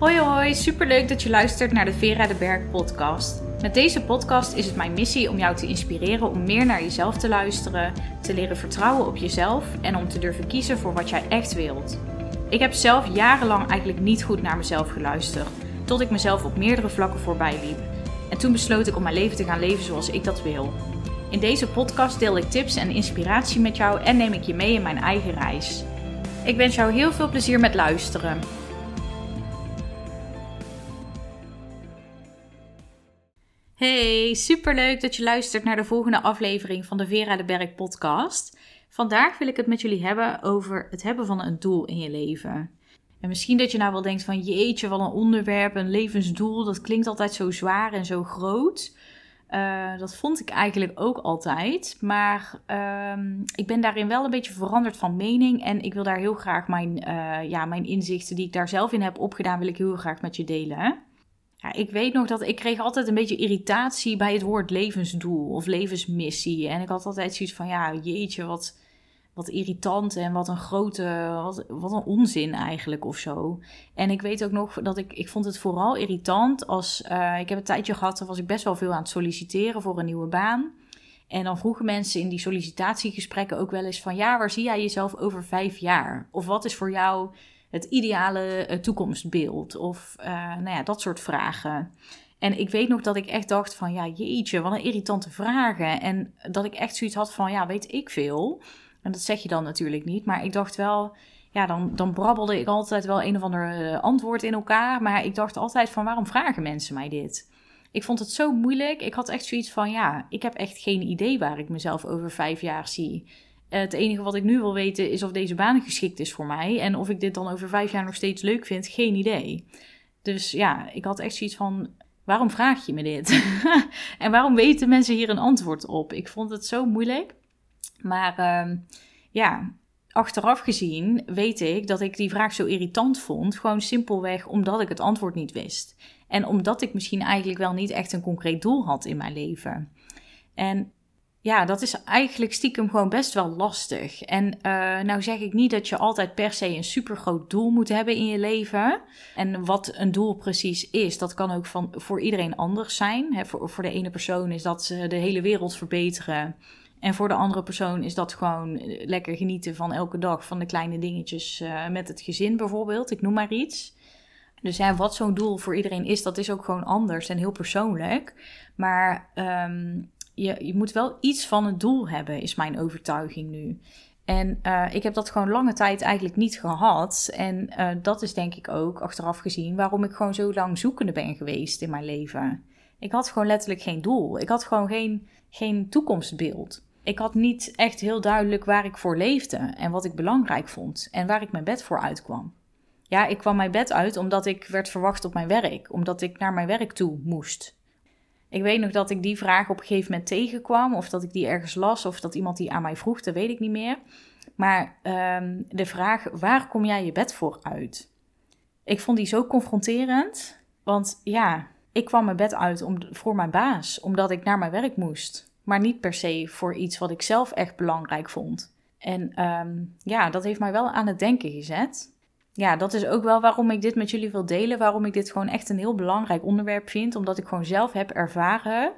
Hoi hoi, superleuk dat je luistert naar de Vera de Berg podcast. Met deze podcast is het mijn missie om jou te inspireren om meer naar jezelf te luisteren, te leren vertrouwen op jezelf en om te durven kiezen voor wat jij echt wilt. Ik heb zelf jarenlang eigenlijk niet goed naar mezelf geluisterd, tot ik mezelf op meerdere vlakken voorbij liep. En toen besloot ik om mijn leven te gaan leven zoals ik dat wil. In deze podcast deel ik tips en inspiratie met jou en neem ik je mee in mijn eigen reis. Ik wens jou heel veel plezier met luisteren. Hey, superleuk dat je luistert naar de volgende aflevering van de Vera de Berg podcast. Vandaag wil ik het met jullie hebben over het hebben van een doel in je leven. En misschien dat je nou wel denkt van jeetje, wat een onderwerp, een levensdoel, dat klinkt altijd zo zwaar en zo groot. Uh, dat vond ik eigenlijk ook altijd. Maar uh, ik ben daarin wel een beetje veranderd van mening. En ik wil daar heel graag mijn, uh, ja, mijn inzichten die ik daar zelf in heb opgedaan, wil ik heel graag met je delen. Ja, ik weet nog dat ik kreeg altijd een beetje irritatie bij het woord levensdoel of levensmissie. En ik had altijd zoiets van, ja, jeetje, wat, wat irritant en wat een grote, wat, wat een onzin eigenlijk of zo. En ik weet ook nog dat ik, ik vond het vooral irritant als, uh, ik heb een tijdje gehad, dan was ik best wel veel aan het solliciteren voor een nieuwe baan. En dan vroegen mensen in die sollicitatiegesprekken ook wel eens van, ja, waar zie jij jezelf over vijf jaar? Of wat is voor jou het ideale uh, toekomstbeeld? Of uh, nou ja, dat soort vragen. En ik weet nog dat ik echt dacht van, ja, jeetje, wat een irritante vragen. En dat ik echt zoiets had van, ja, weet ik veel. En dat zeg je dan natuurlijk niet. Maar ik dacht wel, ja, dan, dan brabbelde ik altijd wel een of ander uh, antwoord in elkaar. Maar ik dacht altijd van, waarom vragen mensen mij dit? Ik vond het zo moeilijk. Ik had echt zoiets van, ja, ik heb echt geen idee waar ik mezelf over vijf jaar zie. Het enige wat ik nu wil weten is of deze baan geschikt is voor mij. En of ik dit dan over vijf jaar nog steeds leuk vind, geen idee. Dus ja, ik had echt zoiets van: waarom vraag je me dit? en waarom weten mensen hier een antwoord op? Ik vond het zo moeilijk. Maar uh, ja, achteraf gezien weet ik dat ik die vraag zo irritant vond. Gewoon simpelweg omdat ik het antwoord niet wist. En omdat ik misschien eigenlijk wel niet echt een concreet doel had in mijn leven. En ja, dat is eigenlijk stiekem gewoon best wel lastig. En uh, nou zeg ik niet dat je altijd per se een supergroot doel moet hebben in je leven. En wat een doel precies is, dat kan ook van, voor iedereen anders zijn. Voor, voor de ene persoon is dat ze de hele wereld verbeteren. En voor de andere persoon is dat gewoon lekker genieten van elke dag van de kleine dingetjes met het gezin bijvoorbeeld. Ik noem maar iets. Dus ja, wat zo'n doel voor iedereen is, dat is ook gewoon anders en heel persoonlijk. Maar um, je, je moet wel iets van het doel hebben, is mijn overtuiging nu. En uh, ik heb dat gewoon lange tijd eigenlijk niet gehad. En uh, dat is denk ik ook, achteraf gezien, waarom ik gewoon zo lang zoekende ben geweest in mijn leven. Ik had gewoon letterlijk geen doel. Ik had gewoon geen, geen toekomstbeeld. Ik had niet echt heel duidelijk waar ik voor leefde en wat ik belangrijk vond en waar ik mijn bed voor uitkwam. Ja, ik kwam mijn bed uit omdat ik werd verwacht op mijn werk, omdat ik naar mijn werk toe moest. Ik weet nog dat ik die vraag op een gegeven moment tegenkwam, of dat ik die ergens las, of dat iemand die aan mij vroeg, dat weet ik niet meer. Maar um, de vraag: waar kom jij je bed voor uit? Ik vond die zo confronterend, want ja, ik kwam mijn bed uit om, voor mijn baas, omdat ik naar mijn werk moest, maar niet per se voor iets wat ik zelf echt belangrijk vond. En um, ja, dat heeft mij wel aan het denken gezet ja, dat is ook wel waarom ik dit met jullie wil delen. Waarom ik dit gewoon echt een heel belangrijk onderwerp vind. Omdat ik gewoon zelf heb ervaren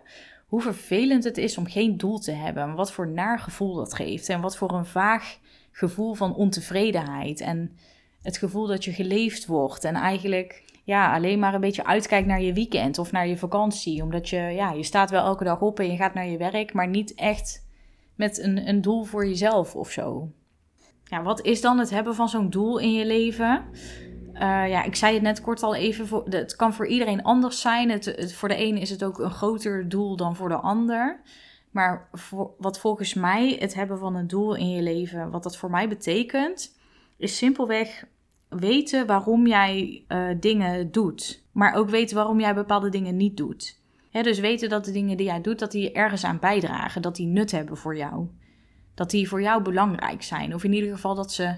hoe vervelend het is om geen doel te hebben. Wat voor naar gevoel dat geeft. En wat voor een vaag gevoel van ontevredenheid. En het gevoel dat je geleefd wordt. En eigenlijk ja, alleen maar een beetje uitkijkt naar je weekend of naar je vakantie. Omdat je, ja, je staat wel elke dag op en je gaat naar je werk. Maar niet echt met een, een doel voor jezelf of zo ja, wat is dan het hebben van zo'n doel in je leven? Uh, ja, ik zei het net kort al even. Voor, het kan voor iedereen anders zijn. Het, voor de ene is het ook een groter doel dan voor de ander. Maar voor, wat volgens mij het hebben van een doel in je leven, wat dat voor mij betekent, is simpelweg weten waarom jij uh, dingen doet. Maar ook weten waarom jij bepaalde dingen niet doet. dus weten dat de dingen die jij doet, dat die ergens aan bijdragen, dat die nut hebben voor jou dat die voor jou belangrijk zijn. Of in ieder geval dat ze,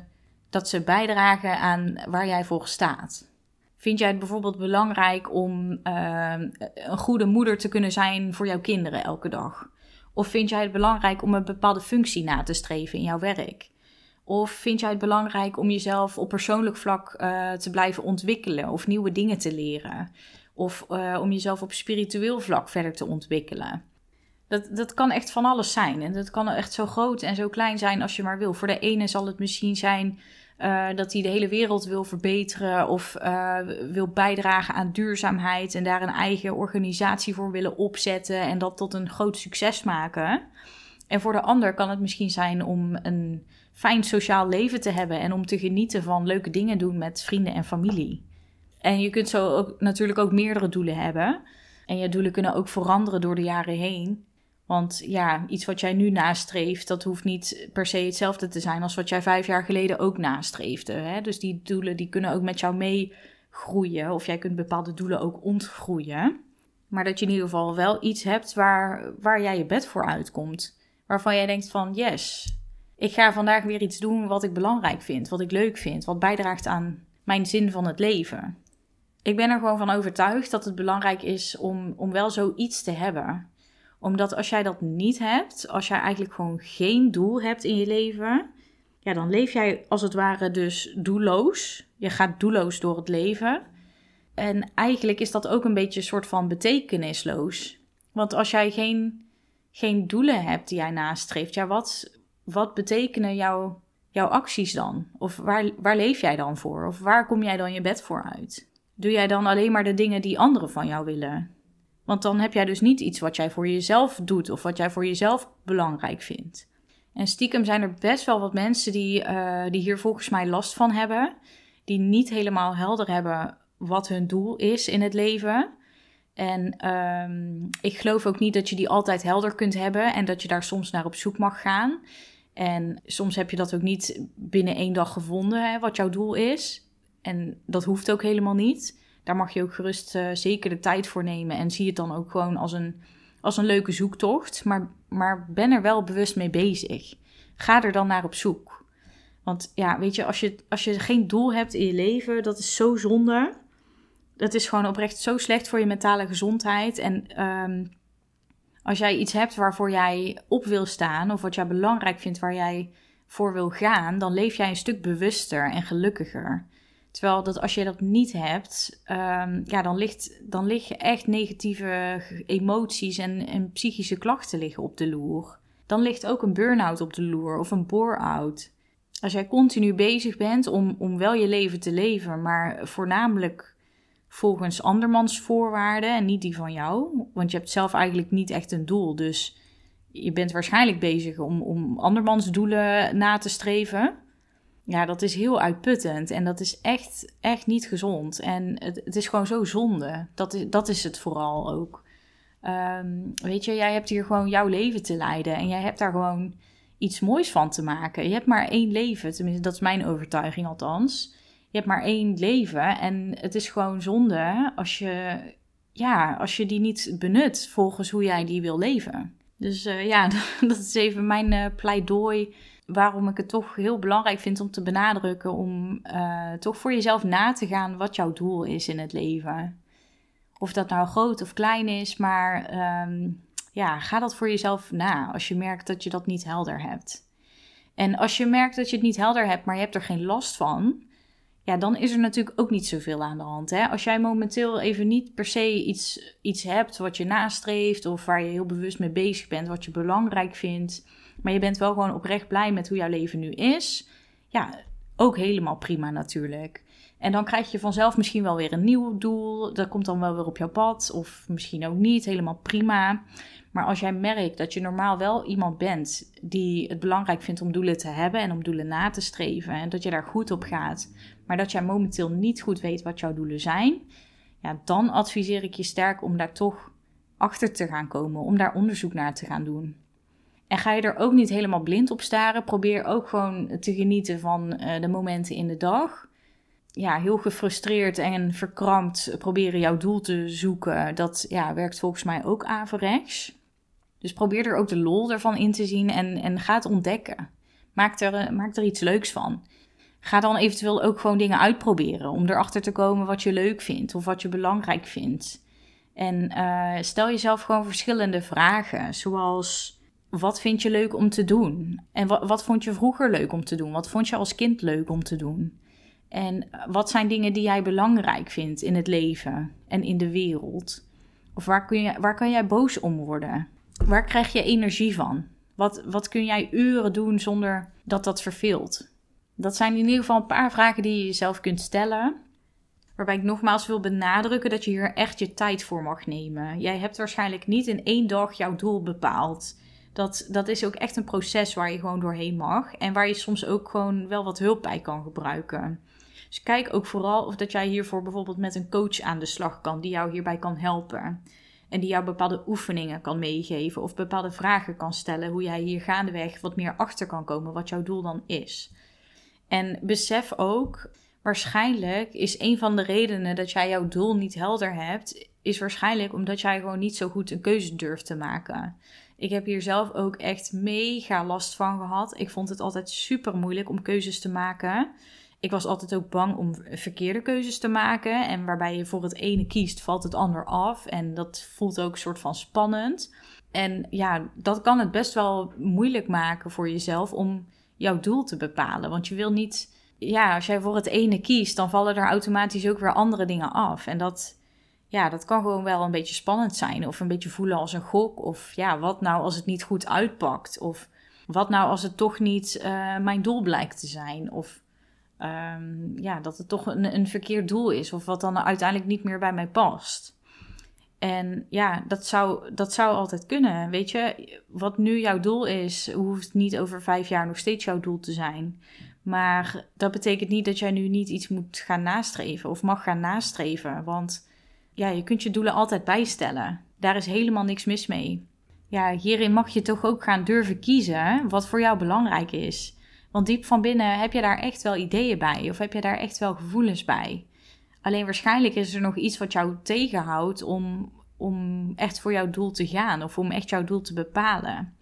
dat ze bijdragen aan waar jij voor staat. Vind jij het bijvoorbeeld belangrijk om uh, een goede moeder te kunnen zijn voor jouw kinderen elke dag? Of vind jij het belangrijk om een bepaalde functie na te streven in jouw werk? Of vind jij het belangrijk om jezelf op persoonlijk vlak eh, te blijven ontwikkelen of nieuwe dingen te leren? Of uh, om jezelf op spiritueel vlak verder te ontwikkelen? Dat, dat kan echt van alles zijn. En dat kan echt zo groot en zo klein zijn als je maar wil. Voor de ene zal het misschien zijn uh, dat hij de hele wereld wil verbeteren of uh, wil bijdragen aan duurzaamheid en daar een eigen organisatie voor willen opzetten en dat tot een groot succes maken. En voor de ander kan het misschien zijn om een fijn sociaal leven te hebben en om te genieten van leuke dingen doen met vrienden en familie. En je kunt zo ook, natuurlijk ook meerdere doelen hebben. En je doelen kunnen ook veranderen door de jaren heen. Want ja, iets wat jij nu nastreeft, dat hoeft niet per se hetzelfde te zijn als wat jij vijf jaar geleden ook nastreefde. Hè? Dus die doelen die kunnen ook met jou meegroeien. Of jij kunt bepaalde doelen ook ontgroeien. Maar dat je in ieder geval wel iets hebt waar, waar jij je bed voor uitkomt. Waarvan jij denkt van yes, ik ga vandaag weer iets doen wat ik belangrijk vind, wat ik leuk vind, wat bijdraagt aan mijn zin van het leven. Ik ben er gewoon van overtuigd dat het belangrijk is om, om wel zoiets te hebben omdat als jij dat niet hebt, als jij eigenlijk gewoon geen doel hebt in je leven, ja, dan leef jij als het ware dus doelloos. Je gaat doelloos door het leven. En eigenlijk is dat ook een beetje een soort van betekenisloos. Want als jij geen, geen doelen hebt die jij nastreeft, ja, wat, wat betekenen jouw, jouw acties dan? Of waar, waar leef jij dan voor? Of waar kom jij dan je bed voor uit? Doe jij dan alleen maar de dingen die anderen van jou willen? Want dan heb jij dus niet iets wat jij voor jezelf doet of wat jij voor jezelf belangrijk vindt. En stiekem zijn er best wel wat mensen die, uh, die hier volgens mij last van hebben. Die niet helemaal helder hebben wat hun doel is in het leven. En um, ik geloof ook niet dat je die altijd helder kunt hebben en dat je daar soms naar op zoek mag gaan. En soms heb je dat ook niet binnen één dag gevonden, hè, wat jouw doel is. En dat hoeft ook helemaal niet daar mag je ook gerust uh, zeker de tijd voor nemen. En zie het dan ook gewoon als een, als een leuke zoektocht. Maar, maar ben er wel bewust mee bezig. Ga er dan naar op zoek. Want ja, weet je als, je, als je geen doel hebt in je leven, dat is zo zonde. Dat is gewoon oprecht zo slecht voor je mentale gezondheid. En um, als jij iets hebt waarvoor jij op wil staan, of wat jij belangrijk vindt waar jij voor wil gaan, dan leef jij een stuk bewuster en gelukkiger. Terwijl dat als je dat niet hebt, um, ja, dan, ligt, dan liggen echt negatieve emoties en, en psychische klachten liggen op de loer. Dan ligt ook een burn-out op de loer of een bore-out. Als jij continu bezig bent om, om wel je leven te leven, maar voornamelijk volgens andermans voorwaarden en niet die van jou. Want je hebt zelf eigenlijk niet echt een doel. Dus je bent waarschijnlijk bezig om, om andermans doelen na te streven ja, dat is heel uitputtend en dat is echt, echt niet gezond. En het, het is gewoon zo zonde. Dat is, dat is het vooral ook. Um, weet je, jij hebt hier gewoon jouw leven te leiden en jij hebt daar gewoon iets moois van te maken. Je hebt maar één leven, tenminste, dat is mijn overtuiging althans. Je hebt maar één leven en het is gewoon zonde als je, ja, als je die niet benut volgens hoe jij die wil leven. Dus uh, ja, dat is even mijn uh, pleidooi waarom ik het toch heel belangrijk vind om te benadrukken om uh, toch voor jezelf na te gaan wat jouw doel is in het leven. Of dat nou groot of klein is, maar um, ja, ga dat voor jezelf na als je merkt dat je dat niet helder hebt. En als je merkt dat je het niet helder hebt, maar je hebt er geen last van, ja, dan is er natuurlijk ook niet zoveel aan de hand. Hè? Als jij momenteel even niet per se iets, iets hebt wat je nastreeft of waar je heel bewust mee bezig bent, wat je belangrijk vindt, maar je bent wel gewoon oprecht blij met hoe jouw leven nu is, ja, ook helemaal prima natuurlijk. En dan krijg je vanzelf misschien wel weer een nieuw doel. Dat komt dan wel weer op jouw pad. Of misschien ook niet. Helemaal prima. Maar als jij merkt dat je normaal wel iemand bent die het belangrijk vindt om doelen te hebben en om doelen na te streven. En dat je daar goed op gaat. Maar dat jij momenteel niet goed weet wat jouw doelen zijn. Ja, dan adviseer ik je sterk om daar toch achter te gaan komen. Om daar onderzoek naar te gaan doen. En ga je er ook niet helemaal blind op staren. Probeer ook gewoon te genieten van uh, de momenten in de dag. Ja, heel gefrustreerd en verkrampt proberen jouw doel te zoeken. Dat ja, werkt volgens mij ook averechts. Dus probeer er ook de lol ervan in te zien en, en ga het ontdekken. Maak er, eh, maak er iets leuks van. Ga dan eventueel ook gewoon dingen uitproberen om erachter te komen wat je leuk vindt of wat je belangrijk vindt. En uh, stel jezelf gewoon verschillende vragen, zoals wat vind je leuk om te doen? En wat, wat vond je vroeger leuk om te doen? Wat vond je als kind leuk om te doen? En wat zijn dingen die jij belangrijk vindt in het leven en in de wereld? Of waar, kun je, waar kan jij boos om worden? Waar krijg je energie van? Wat, wat kun jij uren doen zonder dat dat verveelt? Dat zijn in ieder geval een paar vragen die je jezelf kunt stellen. Waarbij ik nogmaals wil benadrukken dat je hier echt je tijd voor mag nemen. Jij hebt waarschijnlijk niet in één dag jouw doel bepaald. Dat, dat is ook echt een proces waar je gewoon doorheen mag. En waar je soms ook gewoon wel wat hulp bij kan gebruiken. Dus kijk ook vooral of dat jij hiervoor bijvoorbeeld met een coach aan de slag kan, die jou hierbij kan helpen. En die jou bepaalde oefeningen kan meegeven of bepaalde vragen kan stellen, hoe jij hier gaandeweg wat meer achter kan komen wat jouw doel dan is. En besef ook, waarschijnlijk is een van de redenen dat jij jouw doel niet helder hebt, is waarschijnlijk omdat jij gewoon niet zo goed een keuze durft te maken. Ik heb hier zelf ook echt mega last van gehad. Ik vond het altijd super moeilijk om keuzes te maken ik was altijd ook bang om verkeerde keuzes te maken. En waarbij je voor het ene kiest, valt het ander af. En dat voelt ook een soort van spannend. En ja, dat kan het best wel moeilijk maken voor jezelf om jouw doel te bepalen. Want je wil niet, ja, als jij voor het ene kiest, dan vallen er automatisch ook weer andere dingen af. En dat, ja, dat kan gewoon wel een beetje spannend zijn. Of een beetje voelen als een gok. Of ja, wat nou als het niet goed uitpakt? Of wat nou als het toch niet uh, mijn doel blijkt te zijn? Of um, ja, dat het toch een, een verkeerd doel is. Of wat dan uiteindelijk niet meer bij mij past. En ja, dat zou, dat zou altijd kunnen. Weet je, wat nu jouw doel is, hoeft niet over vijf jaar nog steeds jouw doel te zijn. Maar dat betekent niet dat jij nu niet iets moet gaan nastreven of mag gaan nastreven. Want ja, je kunt je doelen altijd bijstellen. Daar is helemaal niks mis mee. Ja, hierin mag je toch ook gaan durven kiezen wat voor jou belangrijk is. Want diep van binnen heb je daar echt wel ideeën bij of heb je daar echt wel gevoelens bij. Alleen waarschijnlijk is er nog iets wat jou tegenhoudt om, om echt voor jouw doel te gaan of om echt jouw doel te bepalen.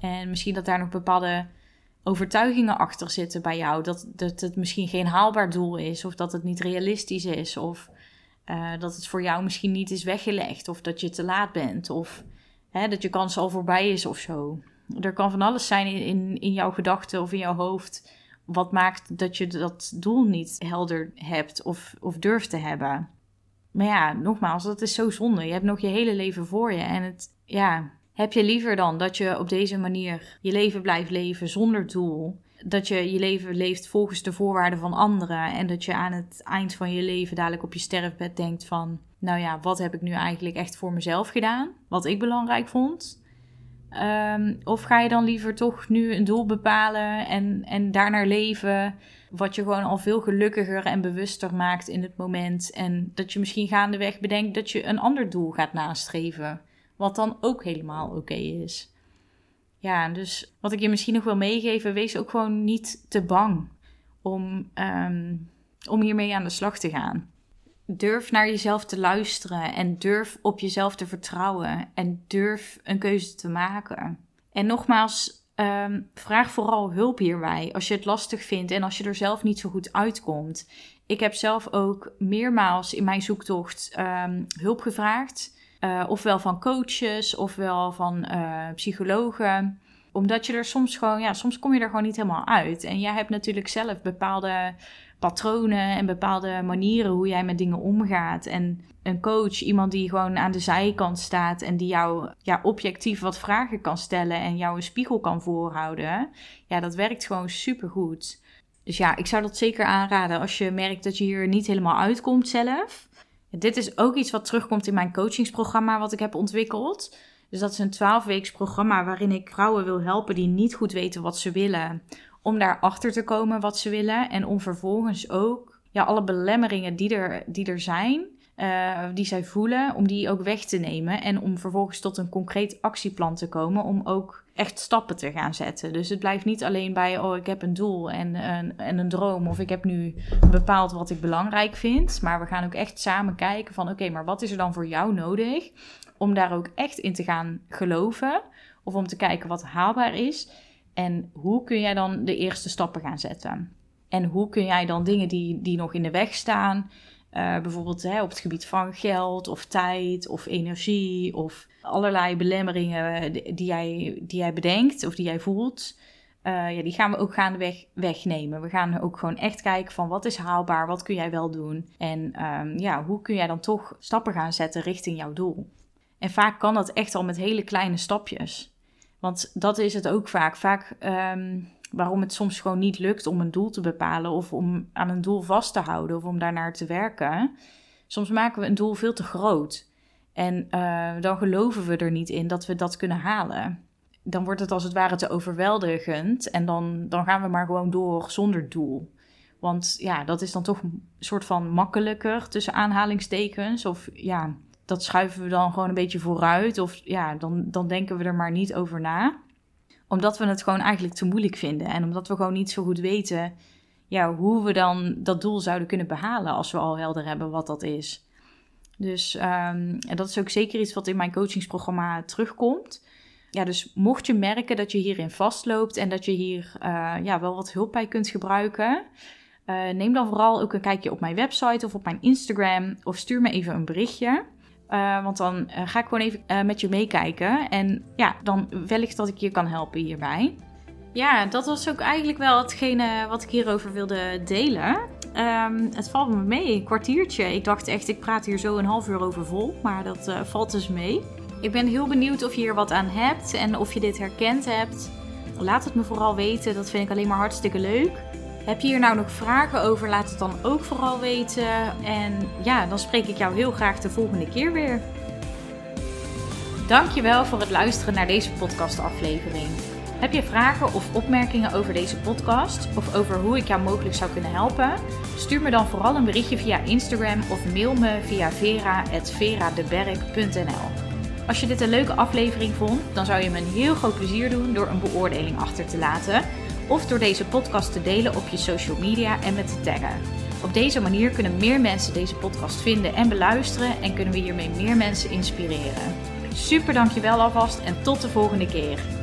En misschien dat daar nog bepaalde overtuigingen achter zitten bij jou. Dat, dat het misschien geen haalbaar doel is of dat het niet realistisch is of uh, dat het voor jou misschien niet is weggelegd of dat je te laat bent of hè, dat je kans al voorbij is of zo. Er kan van alles zijn in, in, in jouw gedachten of in jouw hoofd. Wat maakt dat je dat doel niet helder hebt of, of durft te hebben. Maar ja, nogmaals, dat is zo zonde. Je hebt nog je hele leven voor je. En het, ja, heb je liever dan dat je op deze manier je leven blijft leven zonder doel? Dat je je leven leeft volgens de voorwaarden van anderen. En dat je aan het eind van je leven dadelijk op je sterfbed denkt van... Nou ja, wat heb ik nu eigenlijk echt voor mezelf gedaan? Wat ik belangrijk vond? Um, of ga je dan liever toch nu een doel bepalen en, en daarnaar leven, wat je gewoon al veel gelukkiger en bewuster maakt in het moment. En dat je misschien gaandeweg bedenkt dat je een ander doel gaat nastreven, wat dan ook helemaal oké is. Ja, dus wat ik je misschien nog wil meegeven, wees ook gewoon niet te bang om, um, om hiermee aan de slag te gaan durf naar jezelf te luisteren en durf op jezelf te vertrouwen en durf een keuze te maken. En nogmaals, ehm, vraag vooral hulp hierbij als je het lastig vindt en als je er zelf niet zo goed uitkomt. Ik heb zelf ook meermaals in mijn zoektocht ehm, hulp gevraagd, uh, ofwel van coaches ofwel van uh, psychologen omdat je er soms gewoon, ja, soms kom je er gewoon niet helemaal uit. En jij hebt natuurlijk zelf bepaalde patronen en bepaalde manieren hoe jij met dingen omgaat. En een coach, iemand die gewoon aan de zijkant staat en die jou ja, objectief wat vragen kan stellen en jou een spiegel kan voorhouden. Ja, dat werkt gewoon supergoed. Dus ja, ik zou dat zeker aanraden als je merkt dat je hier niet helemaal uitkomt zelf. Dit is ook iets wat terugkomt in mijn coachingsprogramma wat ik heb ontwikkeld. Dus dat is een 12 programma waarin ik vrouwen wil helpen die niet goed weten wat ze willen om daarachter te komen wat ze willen. En om vervolgens ook ja, alle belemmeringen die er, die er zijn, uh, die zij voelen, om die ook weg te nemen. En om vervolgens tot een concreet actieplan te komen om ook echt stappen te gaan zetten. Dus het blijft niet alleen bij, oh, ik heb een doel en, en, en een droom. Of ik heb nu bepaald wat ik belangrijk vind. Maar we gaan ook echt samen kijken van, oké, maar wat is er dan voor jou nodig? Om daar ook echt in te gaan geloven. Of om te kijken wat haalbaar is. En hoe kun jij dan de eerste stappen gaan zetten? En hoe kun jij dan dingen die, die nog in de weg staan, Uh, bijvoorbeeld hè, op het gebied van geld of tijd of energie of allerlei belemmeringen die jij, die jij bedenkt of die jij voelt. Uh, ja, die gaan we ook gaandeweg wegnemen. We gaan ook gewoon echt kijken van wat is haalbaar, wat kun jij wel doen. En um, ja, hoe kun jij dan toch stappen gaan zetten richting jouw doel. En vaak kan dat echt al met hele kleine stapjes. Want dat is het ook vaak. Vaak um, waarom het soms gewoon niet lukt om een doel te bepalen of om aan een doel vast te houden of om daarnaar te werken. Soms maken we een doel veel te groot. En uh, dan geloven we er niet in dat we dat kunnen halen. Dan wordt het als het ware te overweldigend en dan, dan gaan we maar gewoon door zonder doel. Want ja, dat is dan toch een soort van makkelijker tussen aanhalingstekens. Of ja, dat schuiven we dan gewoon een beetje vooruit. Of ja, dan, dan denken we er maar niet over na omdat we het gewoon eigenlijk te moeilijk vinden. En omdat we gewoon niet zo goed weten ja, hoe we dan dat doel zouden kunnen behalen als we al helder hebben wat dat is. Dus um, en dat is ook zeker iets wat in mijn coachingsprogramma terugkomt. Ja, dus mocht je merken dat je hierin vastloopt en dat je hier uh, ja, wel wat hulp bij kunt gebruiken, uh, neem dan vooral ook een kijkje op mijn website of op mijn Instagram of stuur me even een berichtje. Uh, want dan uh, ga ik gewoon even uh, met je meekijken. En ja, dan wellicht dat ik je kan helpen hierbij. Ja, dat was ook eigenlijk wel hetgene wat ik hierover wilde delen. Um, het valt me mee, een kwartiertje. Ik dacht echt, ik praat hier zo een half uur over vol. Maar dat valt dus mee. Ik ben heel benieuwd of je hier wat aan hebt en of je dit herkend hebt. Laat het me vooral weten, dat vind ik alleen maar hartstikke leuk. Heb je hier nou nog vragen over? Laat het dan ook vooral weten. En ja, dan spreek ik jou heel graag de volgende keer weer. Dankjewel voor het luisteren naar deze podcastaflevering. Heb je vragen of opmerkingen over deze podcast of over hoe ik jou mogelijk zou kunnen helpen? Stuur me dan vooral een berichtje via Instagram of mail me via vera.veradeberg.nl. Als je dit een leuke aflevering vond, dan zou je me een heel groot plezier doen door een beoordeling achter te laten of door deze podcast te delen op je social media en met te taggen. Op deze manier kunnen meer mensen deze podcast vinden en beluisteren en kunnen we hiermee meer mensen inspireren. Super dankjewel alvast en tot de volgende keer.